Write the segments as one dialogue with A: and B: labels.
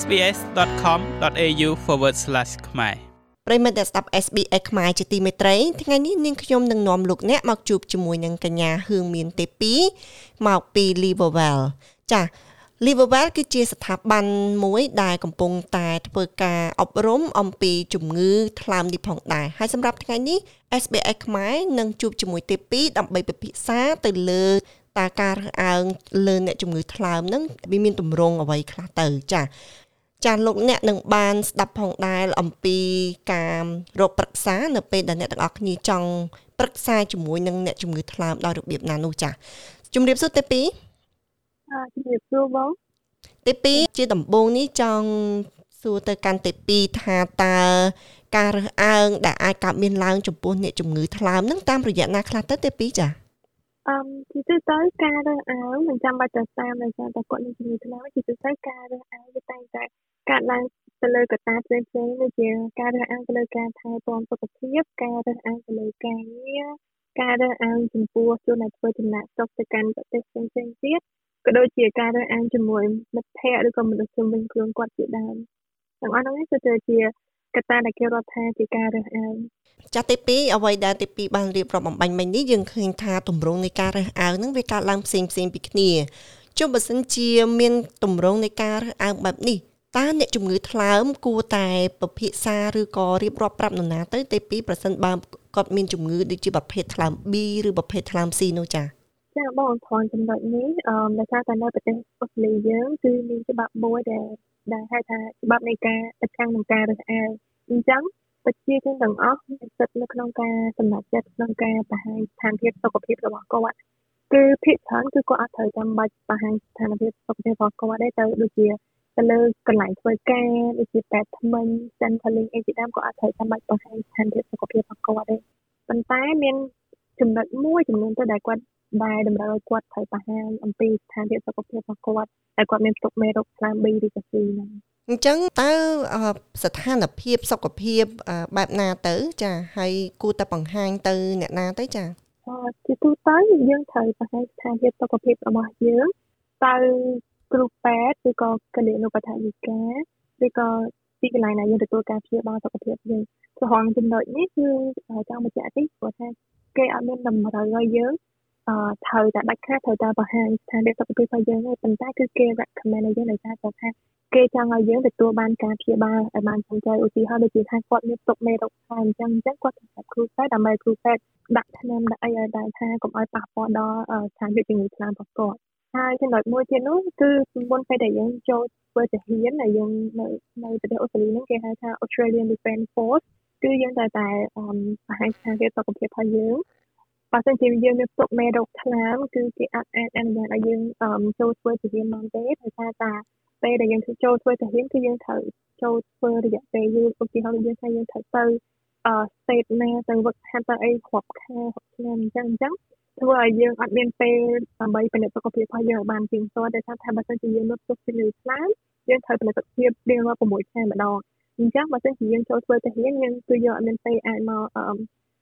A: sbs.com.au/ ខ្មែរ
B: ប្រិមត្តអ្នកស្ដាប់ SBS ខ្មែរជាទីមេត្រីថ្ងៃនេះនាងខ្ញុំនឹងនាំលោកអ្នកមកជួបជាមួយនឹងកញ្ញាហឿងមានទេពីមកពី Liverwell ចា៎ Liverwell គឺជាស្ថាប័នមួយដែលកំពុងតែធ្វើការអប់រំអំពីជំងឺថ្លើមនេះផងដែរហើយសម្រាប់ថ្ងៃនេះ SBS ខ្មែរនឹងជួបជាមួយទេពីដើម្បីពិភាក្សាទៅលើ តើការរើសអើងលើអ្នកជំងឺថ្លើមហ្នឹងវាមានទម្រង់អ្វីខ្លះទៅចាចាលោកអ្នកនឹងបានស្ដាប់ផងដែរអំពីការរកប្រឹក្សានៅពេលដែលអ្នកទាំងអស់គ្នាចង់ប្រឹក្សាជាមួយនឹងអ្នកជំងឺថ្លើមដោយរបៀបណានោះចាជំរាបសួរទេពី
C: អឺជំរាបសួរបង
B: ទេពីជាដំបូងនេះចង់សួរទៅកាន់ទេពីថាតើការរើសអើងដែលអាចកើតមានឡើងចំពោះអ្នកជំងឺថ្លើមនឹងតាមរយៈណាខ្លះទៅទេពីចា
C: អឺជាទូទៅការរើសអើងមិនចាំបាច់ទៅតាមដោយសារតែគាត់មានជំងឺថ្លើមជាទូទៅការរើសអើងវាតែងតែកើតឡើងទៅលើកត្តាផ្សេងផ្សេងដូចជាការរើសអើងទៅលើការថែទាំសុខភាពការរើសអើងទៅលើការងារការរើសអើងចំពោះជនដែលធ្វើចំណាក់ស្រុកទៅកាន់ប្រទេសផ្សេងផ្សេងទៀតក៏ដូចជាការរើសអើងជាមួយមិត្តភ័ក្តិឬក៏មនុស្សជុំវិញខ្លួនគាត់ជាដើមទាំងអស់នោះគឺទៅជា កត្តាដែលគេរាប់ថាជាការរើសអើង
B: ចាស់ទី2អ្វីដែលទី2បានរៀបរាប់បំបញ្ញមិញនេះយើងឃើញថាទម្រង់នៃការរើសអើងនឹងវាកើតឡើងផ្សេងផ្សេងពីគ្នាចុះបើសិនជាមានទម្រង់នៃការរើសអើងបែបនេះតើអ្នកជំងឺថ្លើមគួរតែពិភាក្សាឬក៏រៀបរាប់ប្រាប់នរណាទៅទេពីប្រសិនបើគាត់មានជំងឺដូចជាប្រភេទថ្លើម B ឬប្រភេទថ្លើម C នោះចា៎
C: ចាបងថនចំណុចនេះអឺដោយសារតែនៅប្រទេសអូស្ត្រាលីយើងគឺមានច្បាប់មួយដែល ដែលហៅថាច្បាប់នៃការប្រឆាំងនឹងការរើសអើងអញ្ចឹងប្រជាជនទាំងអស់មានសិទ្ធិនៅក្នុងការសម្រេចចិត្តក្នុងការបង្ហាញស្ថានភាពសុខភាពរបស់គាត់គឺភាគច្រើនគឺគាត់អត់ត្រូវចាំបាច់បង្ហាញស្ថានភាពសុខភាពរបស់គាត់ទេទៅដូចជាទៅលើកន្លែងធ្វើការដូចជាពេទ្យថ្មី Centrelink អីជាដើមក៏អត់ត្រូវចាំបាច់បង្ហាញស្ថានភាពសុខភាពរបស់គាត់ទេប៉ុន្តែមានចំណុចមួយចំនួនទៅដែលគាត់ ដែលតម្រូវឲ្យគាត់ត្រូវបង្ហាញអំពីស្ថានភាពសុខភាពរបស់គាត់ហើយគាត់មានផ្ទុកមេរោគខ្លាំង B ឬក៏ C ហ្នឹង
B: អញ្ចឹងតើស្ថានភាពសុខភាពបែបណាទៅ ចាហើយគួរតែបង្ហាញទៅអ្នកណាទៅចា
C: ជាទូទៅយើងត្រូវបង្ហាញស្ថានភាពសុខភាពរបស់យើងទៅគ្រូពេទ្យឬក៏កលិនុបដ្ឋាយិកាឬក៏ទីកន្លែងណាយើងទទួលការព្យាបាលសុខភាពយើងព្រោះចំណុចនេះគឺចង់បញ្ជាក់ទីព្រោះថាគេអត់មានតម្រូវឲ្យយើង អឺត្រូវតែដាច់ខាតត្រូវតែបង្ហាញស្ថានភាពសុខភាពរបស់យើងទេប៉ុន្តែគឺគេ recommend ឲ្យយើងដោយសារតែគេចង់ឲ្យយើងទទួលបានការព្យាបាលឲ្យបានត្រឹមត្រូវឧទាហរណ៍ដូចជាថាគាត់មានទុកមេរោគខ្លាំងអញ្ចឹងអញ្ចឹងគាត់ត្រូវគ្រូពេទ្យដើម្បីគ្រូពេទ្យដាក់ថ្នាំដាក់អីឲ្យដែរថាកុំឲ្យប៉ះពាល់ដល់ស្ថានភាពជំងឺខ្លាំងរបស់គាត់ហើយចំណុចមួយទៀតនោះគឺមុនពេលដែលយើងចូលធ្វើទាហានដែលយើងនៅនៅប្រទេសអូស្ត្រាលីហ្នឹងគេហៅថា Australian Defence Force គឺយើងតែតែបង្ហាញស្ថានភាពសុខភាពរបស់យើង បើសិនជាយើងមានផ្ទុកមេរោគថ្លើមគឺគេអាចអាចអនុញ្ញាតឲ្យយើងចូលធ្វើទាហានបានទេដោយសារតែពេលដែលយើងចូលធ្វើទាហានគឺយើងត្រូវចូលធ្វើរយៈពេលយូរឧទាហរណ៍យើងថាយើងត្រូវទៅអឺ state ណាទៅវឹកហាត់ទៅអីគ្រប់ខែ6ឆ្នាំអញ្ចឹងអញ្ចឹងធ្វើឲ្យយើងអត់មានពេលដើម្បីពិនិត្យសុខភាពរបស់យើងឲ្យបានទៀងទាត់ដោយសារថាបើសិនជាយើងនៅផ្ទុកជំងឺខ្លាំងយើងត្រូវពិនិត្យសុខភាពរៀងរាល់6ខែម្ដងអញ្ចឹងបើសិនជាយើងចូលធ្វើទាហានយើងគឺយើងអត់មានពេលអាចមក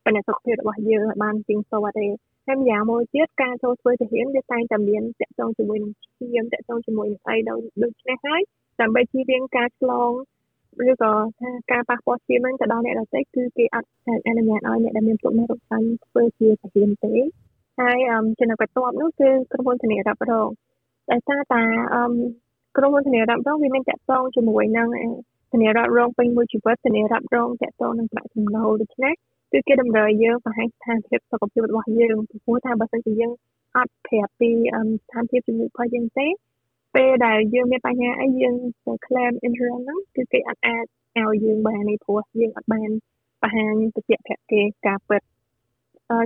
C: ពិនិត្យសុខភាពរបស់យើងឲ្យបានទៀងទាត់ទេហើយម្យ៉ាងមួយទៀតការចូលធ្វើទាហានវាតែងតែមានតាក់ទងជាមួយនឹងឈាមតាក់ទងជាមួយនឹងអីដូចដូច្នេះហើយដើម្បីជៀសវាងការឆ្លងឬក៏ថាការប៉ះពាល់ឈាមហ្នឹងទៅដល់អ្នកដទៃគឺគេអត់អនុញ្ញាតឲ្យអ្នកដែលមានទុកមេរោគសាញ់ធ្វើជាទាហានទេហើយចំណុចបន្ទាប់នោះគឺក្រុមហ៊ុនធានារ៉ាប់រងដោយសារតែក្រុមហ៊ុនធានារ៉ាប់រងវាមានតាក់ទងជាមួយនឹងធានារ៉ាប់រងពេញមួយជីវិតធានារ៉ាប់រងតាក់ទងនឹងប្រាក់ចំណូលដូច្នេះ គឺគេតម្រូវយើងបង្ហាញស្ថានភាពសុខភាពរបស់យើងព្រោះថាបើសិនជាយើងអត់ប្រាប់ពីស្ថានភាពជំងឺរបស់យើងទេពេលដែលយើងមានបញ្ហាអីយើងទៅ claim insurance ហ្នឹងគឺគេអត់អាចឲ្យយើងបាននេះព្រោះយើងអត់បានបង្ហាញបច្ចៈភៈគេការពិត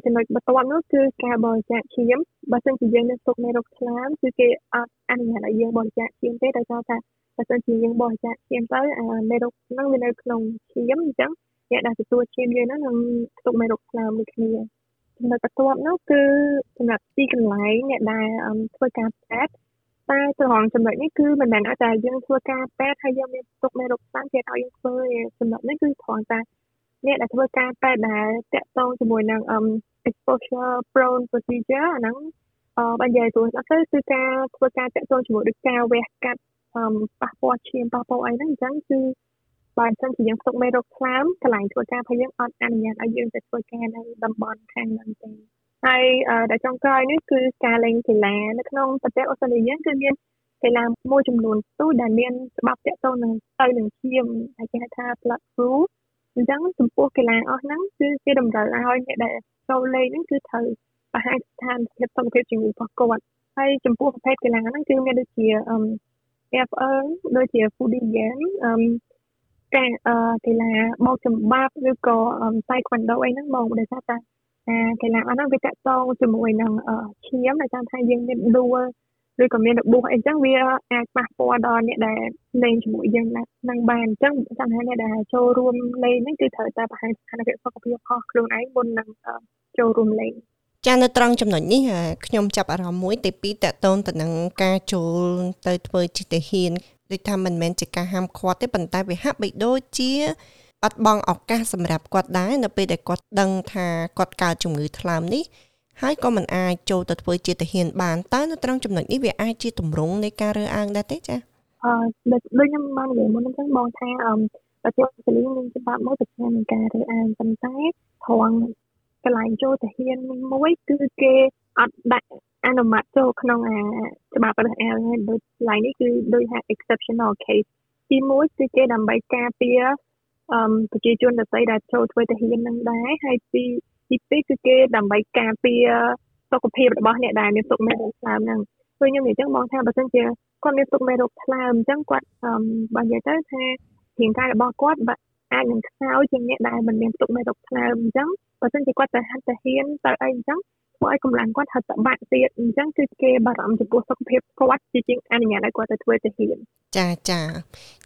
C: ចំណុចបន្ទាប់នោះគឺការបរិច្ចាគឈាមបើសិនជាយើងមានទុកមេរោគឆ្លាមគឺគេអត់អនុញ្ញាតឲ្យយើងបរិច្ចាគឈាមទេដោយសារថាបើសិនជាយើងបរិច្ចាគឈាមទៅមេរោគហ្នឹងវានៅក្នុងឈាមអញ្ចឹង អ្នកដែលទទួលឈាមយើងហ្នឹងនឹងទុកមេរោគឆ្លាមដូចគ្នាចំណុចបន្ទាប់នោះគឺសម្រាប់ទីកន្លែងអ្នកដែលធ្វើការពេទ្យតែត្រង់ចំណុចនេះគឺមិនមែនតែយើងធ្វើការពេទ្យហើយយើងមានទុកមេរោគឆ្លាមគេឲ្យយើងធ្វើចំណុចនេះគឺត្រង់តែអ្នកដែលធ្វើការពេទ្យដែលតាក់ទងជាមួយនឹង exposure prone procedure អាហ្នឹងអឺបើនិយាយទៅទៅគឺការធ្វើការតាក់ទងជាមួយដូចការវះកាត់ប៉ះពាល់ឈាមប៉ះពាល់អីហ្នឹងអញ្ចឹងគឺ បើមិនចឹងជាយើងផ្ទុកមេរោគខ្លាមកន្លែងធ្វើការរបស់យើងអត់អនុញ្ញាតឲ្យយើងទៅធ្វើការនៅតំបន់ខាងហ្នឹងទេហើយដែលចុងក្រោយនេះគឺការលេងកីឡានៅក្នុងប្រទេសអូស្ត្រាលីយើងគឺមានកីឡាមួយចំនួនទូចដែលមានច្បាប់តាក់ទងនឹងទៅនឹងឈាមហើយគេហៅថា blood rule អញ្ចឹងចំពោះកីឡាអស់ហ្នឹងគឺគេតម្រូវឲ្យអ្នកដែលចូលលេងហ្នឹងគឺត្រូវបង្ហាញស្ថានភាពសុខភាពជំងឺរបស់គាត់ហើយចំពោះប្រភេទកីឡាហ្នឹងគឺមានដូចជាអឺ FL ដូចជា foodie game អឺការអឺកីឡាបោកចំបាប់ឬក៏តៃក្វាន់ដូអីហ្នឹងបងដោយសារតែកីឡាអស់ហ្នឹងវាតាក់ទងជាមួយនឹងឈាមដែលតាមថាយើងមានដួលឬក៏មានរបួសអីចឹងវាអាចប៉ះពាល់ដល់អ្នកដែលលេងជាមួយយើងនឹងបានអញ្ចឹងចាំថាអ្នកដែលចូលរួមលេងហ្នឹងគឺត្រូវតែបង្ហាញស្ថានភាពសុខភាពខុសខ្លួនឯងមុននឹងចូលរួមលេង
B: ចានៅត្រង់ចំណុចនេះខ្ញុំចាប់អារម្មណ៍មួយទី2តកតូនទៅនឹងការចូលទៅធ្វើជាទាហាន ដូចថាមិនមែនជាការហាមឃាត់ទេប៉ុន្តែវាហាក់បីដូចជាអត់បងឱកាសសម្រាប់គាត់ដែរនៅពេលដែលគាត់ដឹងថាគាត់កើតជំងឺថ្លើមនេះហើយក៏មិនអាចចូលទៅធ្វើជាទាហានបានតើនៅត្រង់ចំណុចនេះវាអាចជាទម្រង់នៃការរើសអើងដែរទេចា
C: អឺដូចខ្ញុំបាននិយាយមុនហ្នឹងបងថាអឺប្រទេសអូស្ត្រាលីមានច្បាប់មួយប្រឆាំងនឹងការរើសអើងប៉ុន្តែត្រង់កន្លែងចូលទាហានមួយគឺគេអត់ដាក់ អនុម័តចូលក្នុងអាច្បាប់រើសអើងហើយដូចកន្លែងនេះគឺដូចថា exceptional case ទី1គឺគេដើម្បីការពារអឺប្រជាជនដទៃដែលចូលធ្វើទាហាននឹងដែរហើយទីទី2គឺគេដើម្បីការពារសុខភាពរបស់អ្នកដែលមានទុកមេរោគថ្លើមហ្នឹងព្រោះខ្ញុំនិយាយចឹងបងថាបើសិនជាគាត់មានទុកមេរោគថ្លើមអញ្ចឹងគាត់អឺបើនិយាយទៅថារាងកាយរបស់គាត់អាចនឹងខ្សោយជាងអ្នកដែលមិនមានទុកមេរោគថ្លើមអញ្ចឹងបើសិនជាគាត់ទៅហាត់ទៅហ៊ានទៅអីអញ្ចឹង ធ្វើឲ្យកម្លាំងគាត់ហត់តបាក់ទៀតអញ្ចឹងគឺគេបារម្ភចំពោះសុខភាពគាត់ជាជាងអនុញ្ញាតឲ្យគាត់ទៅធ្វើទៅហ៊ាន
B: ចាចា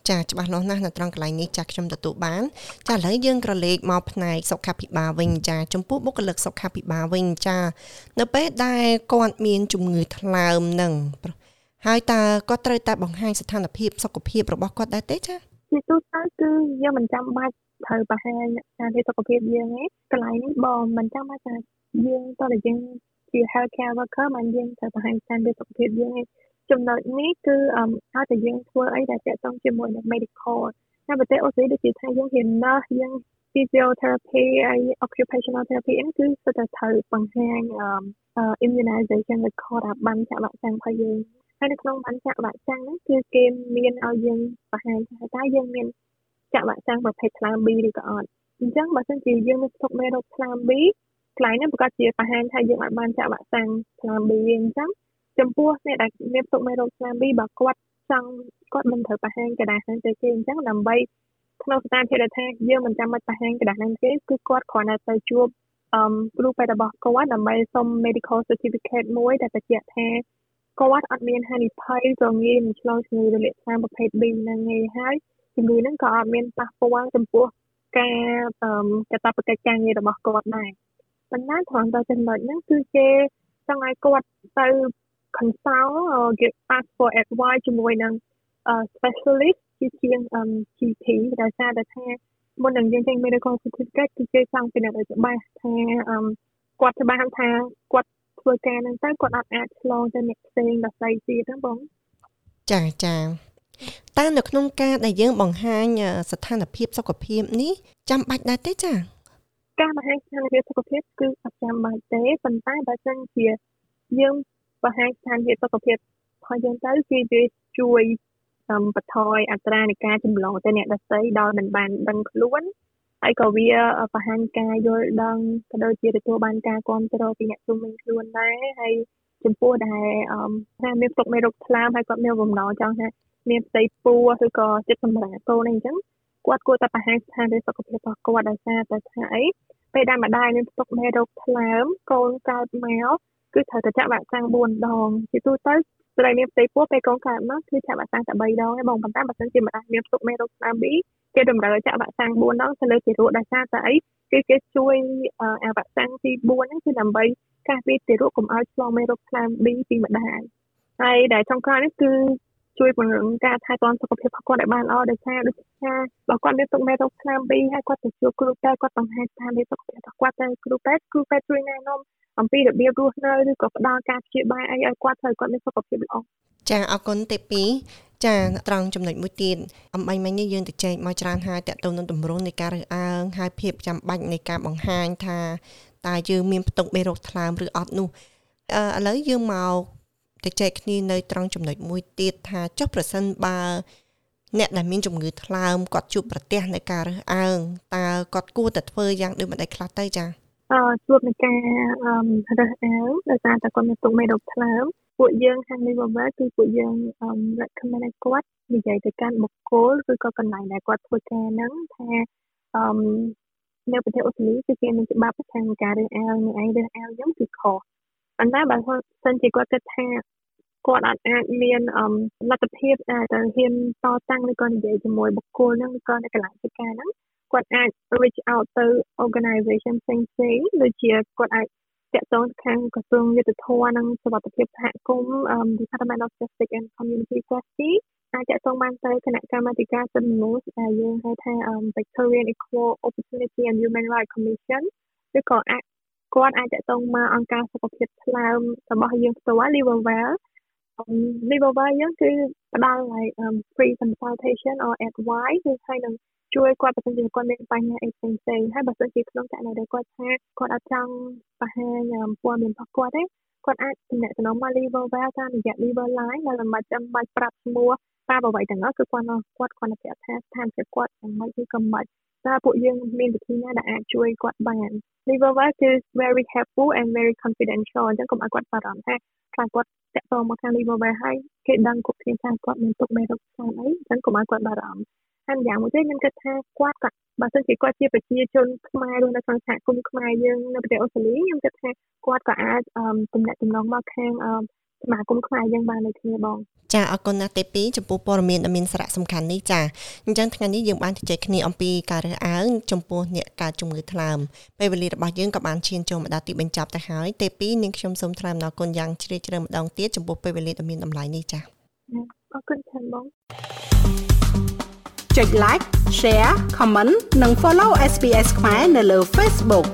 B: ចាច្បាស់លាស់ណាស់នៅត្រង់កន្លែងនេះចាខ្ញុំទទួលបានចាឥឡូវយើងក្រឡេកមកផ្នែកសុខាភិបាលវិញចាចំពោះបុគ្គលិកសុខាភិបាលវិញចានៅពេលដែលគាត់មានជំងឺថ្លើមនឹងហើយតើគាត់ត្រូវតែបង្ហាញស្ថានភាពសុខភាពរបស់គាត់ដែរទេចា
C: ជាទូទៅគឺយើងមិនចាំបាច់ត្រូវបង្ហាញស្ថានភាពសុខភាពយើងទេកន្លែងនេះបងមិនចាំបាច់ថា យើងតើយើងជា healthcare worker មិនយើងត្រូវបង្ហាញស្ថានភាពសុខភាពយើងឯងចំណុចនេះគឺអឺឲ្យតែយើងធ្វើអីដែលទាក់ទងជាមួយនឹង medical នៅប្រទេសអូស្ត្រាលីដូចជាថាយើងហ៊ានណាស់យើង physiotherapy ហើយ occupational therapy ហ្នឹងគឺស្ទើរតែត្រូវបង្ហាញអឺ immunization record អាបានចាក់វ៉ាក់សាំងរបស់យើងហើយនៅក្នុងបានចាក់វ៉ាក់សាំងហ្នឹងគឺគេមានឲ្យយើងបង្ហាញថាតើយើងមានចាក់វ៉ាក់សាំងប្រភេទថ្លើម B ឬក៏អត់អញ្ចឹងបើសិនជាយើងមានស្តុកមេរោគថ្លើម B កន្លែងនេះប្រកាសជាបង្ហាញថាយើងអាចបានចាក់វ៉ាក់សាំងថ្លើម B អញ្ចឹងចំពោះអ្នកដែលមានទុកមេរោគថ្លើម B បើគាត់ចង់គាត់មិនត្រូវបង្ហាញกระดาษហ្នឹងទៅទេអញ្ចឹងដើម្បីក្នុងស្ថានភាពដែលថាយើងមិនចាំបាច់បង្ហាញกระดาษហ្នឹងទេគឺគាត់គ្រាន់តែទៅជួបអឺគ្រូពេទ្យរបស់គាត់ដើម្បីសុំ medical certificate មួយដែលបញ្ជាក់ថាគាត់អត់មានហានិភ័យក៏ងាយនឹងឆ្លងជំងឺរលាកថ្លើមប្រភេទ B ហ្នឹងឯងហើយជំងឺហ្នឹងក៏អត់មានប៉ះពាល់ចំពោះការកាតព្វកិច្ចការងាររបស់គាត់ដែរ ប៉ុន្តែត្រង់តែចំណុចហ្នឹងគឺគេចង់ឲ្យគាត់ទៅ consult get ask for advice ជាមួយនឹង specialist ជាជាង GP ដែលសារតែថាមុននឹងយើងចេញ medical certificate គឺគេចង់ពិនិត្យឲ្យច្បាស់ថាគាត់ច្បាស់ថាគាត់ធ្វើការហ្នឹងទៅគាត់អត់អាចឆ្លងទៅអ្នកផ្សេងដទៃទៀតហ្នឹងបង
B: ចាចាតើនៅក្នុងការដែលយើងបង្ហាញស្ថានភាពសុខភាពនេះចាំបាច់ដែរទេចា
C: ការបង្ហាញស្ថានភាពសុខភាពគឺអត់ចាំបាច់ទេប៉ុន្តែបើសិនជាយើងបង្ហាញស្ថានភាពសុខភាពរបស់យើងទៅគឺវាជួយបន្ថយអត្រានៃការចម្លងទៅអ្នកដទៃដោយមិនបានដឹងខ្លួនហើយក៏វាបង្ហាញការយល់ដឹងក៏ដូចជាទទួលបានការគ្រប់គ្រងពីអ្នកជុំវិញខ្លួនដែរហើយចំពោះដែលថាមានទុកមេរោគថ្លើមហើយគាត់មានបំណងចង់ថាមានផ្ទៃពោះឬក៏ចិត្តសម្រាប់កូនអីចឹង គាត់គួរតែបង្ហាញស្ថានភាពសុខភាពរបស់គាត់ដោយសារតែថាអីពេលដែលម្ដាយមានទុកមេរោគថ្លើមកូនកើតមកគឺត្រូវតែចាក់វ៉ាក់សាំង4ដងជាទូទៅស្រីមានផ្ទៃពោះពេលកូនកើតមកគឺចាក់វ៉ាក់សាំងតែ3ដងឯងបងប៉ុន្តែបើសិនជាម្ដាយមានទុកមេរោគថ្លើមប៊ីគេតម្រូវចាក់វ៉ាក់សាំង4ដងទៅលើទារកដោយសារតែអីគឺគេជួយអាវ៉ាក់សាំងទី4ហ្នឹងគឺដើម្បីការពារទារកកុំឲ្យឆ្លងមេរោគថ្លើម B ពីម្ដាយហើយដែលចុងក្រោយនេះគឺ ជួយពង្រឹងការថែទាំសុខភាពរបស់គាត់ឲ្យបានល្អដោយសារដូចថាបើគាត់មានទុកមេរោគថ្លើម B ហើយគាត់ទៅជួបគ្រូពេទ្យគាត់បង្ហាញស្ថានភាពសុខភាពរបស់គាត់ទៅគ្រូពេទ្យគ្រូពេទ្យជួយណែនាំអំពីរបៀបរស់នៅឬក៏ផ្ដល់ការព្យាបាលអីឲ្យគាត់ត្រូវគាត់មានសុខភាពល្អ
B: ចាអរគុណទេពីចាត្រង់ចំណុចមួយទៀតអំបញ្ញមិញនេះយើងទៅចែកមកច្រើនហើយតកតូននឹងតម្រងនៃការរើសអើងហើយភាពចាំបាច់នៃការបង្ហាញថាតើយើងមានផ្ទុកមេរោគថ្លើមឬអត់នោះឥឡូវយើងមក ទៅចែកគ្នានៅត្រង់ចំណុចមួយទៀតថាចុះប្រសិនបើ អ្នកដែលមានជំងឺថ្លើមគាត់ជួបប្រទះនៃការរើសអើងតើគាត់គួរតែធ្វើយ៉ាងដូចម្តេចខ្លះទៅចា៎
C: អឺជួបនឹងការរើសអើងដោយសារតែគាត់មានទុកមេរោគថ្លើមពួកយើងខាង Liverpool គឺពួកយើង recommend ឲ្យគាត់និយាយទៅកាន់បុគ្គលឬក៏កន្លែងដែលគាត់ធ្វើការហ្នឹងថាអឺនៅប្រទេសអូស្ត្រាលីគឺគេមានច្បាប់ខាងការរើសអើងនឹងឯងរើសអើងហ្នឹងគឺខុស ប៉ុន្តែបើសិនជាគាត់គិតថាគាត់អាចអាចមានលទ្ធភាពអាចទៅហ៊ានតតាំងឬក៏និយាយជាមួយបុគ្គលហ្នឹងឬក៏នៅកន្លែងធ្វើការហ្នឹងគាត់អាច reach out ទៅ organization ផ្សេងផ្សេងដូចជាគាត់អាចតាក់ទងខាងក្រសួងយុទ្ធភ័ពនិងសុខភាពសហគមន៍ Department of Justice and Community Safety អាចតាក់ទងបានទៅគណៈកម្មាធិការសិទ្ធិមនុស្សដែលយើងហៅថា Victorian Equal Opportunity and Human Rights Commission ឬក៏អាច គាត់អាចតាក់ទងមកអង្គការសុខភាពថ្លើមរបស់យើងផ្ទាល់ Liverwell Liverwell យើងគឺផ្ដល់ like free consultation or advice គឺហើយនឹងជួយគាត់បើសិនជាគាត់មានបញ្ហាអីផ្សេងផ្សេងហើយបើសិនជាក្នុងករណីដែលគាត់ថាគាត់អត់ចង់បង្ហាញព័ត៌មានរបស់គាត់ទេគាត់អាចទំនាក់ទំនងមក Liver Well តាមរយៈ Liver Line ដែលមិនចាំបាច់ប្រាប់ឈ្មោះតាមអ្វីទាំងអស់គឺគាត់គាត់គាត់ប្រាប់ថាស្ថានភាពគាត់យ៉ាងម៉េចឬក៏មិន តើពួកយើងមានវិធីណាដែលអាចជួយគាត់បាន Liver Well គឺ very helpful and very confidential អញ្ចឹងកុំឲ្យគាត់បារម្ភថាខ្លាចគាត់តាក់ទងមកខាង Liver Well ហើយគេដឹងគ្រប់គ្នាថាគាត់មានទុកមេរោគផ្សេងអីអញ្ចឹងកុំឲ្យគាត់បារម្ភហើយម្យ៉ាងមួយទៀតខ្ញុំគិតថាគាត់ក៏បើសិនជាគាត់ជាប្រជាជនខ្មែររស់នៅក្នុងសហគមន៍ខ្មែរយើងនៅប្រទេសអូស្ត្រាលីខ្ញុំគិតថាគាត់ក៏អាចទំនាក់ទំនងមកខាង សមាគមខ្មែរយើងបានដូចគ្នាបង
B: ចាអរគុណណាស់ទេពីចំពោះព័ត៌មានដ៏មានសារៈសំខាន់នេះចាអញ្ចឹងថ្ងៃនេះយើងបានជជែកគ្នាអំពីការរើសអើងចំពោះអ្នកកើតជំងឺថ្លើមពេលវេលារបស់យើងក៏បានឈានចូលមកដល់ទីបញ្ចប់ទៅហើយទេពីនាងខ្ញុំសូមថ្លែងអំណរគុណយ៉ាងជ្រាលជ្រៅម្ដងទៀតចំពោះពេលវេលាដ៏មានតម្លៃនេះចា
C: អរគុណច្រើនបង
D: ចុច like share comment និង follow SPS ខ្មែរនៅលើ Facebook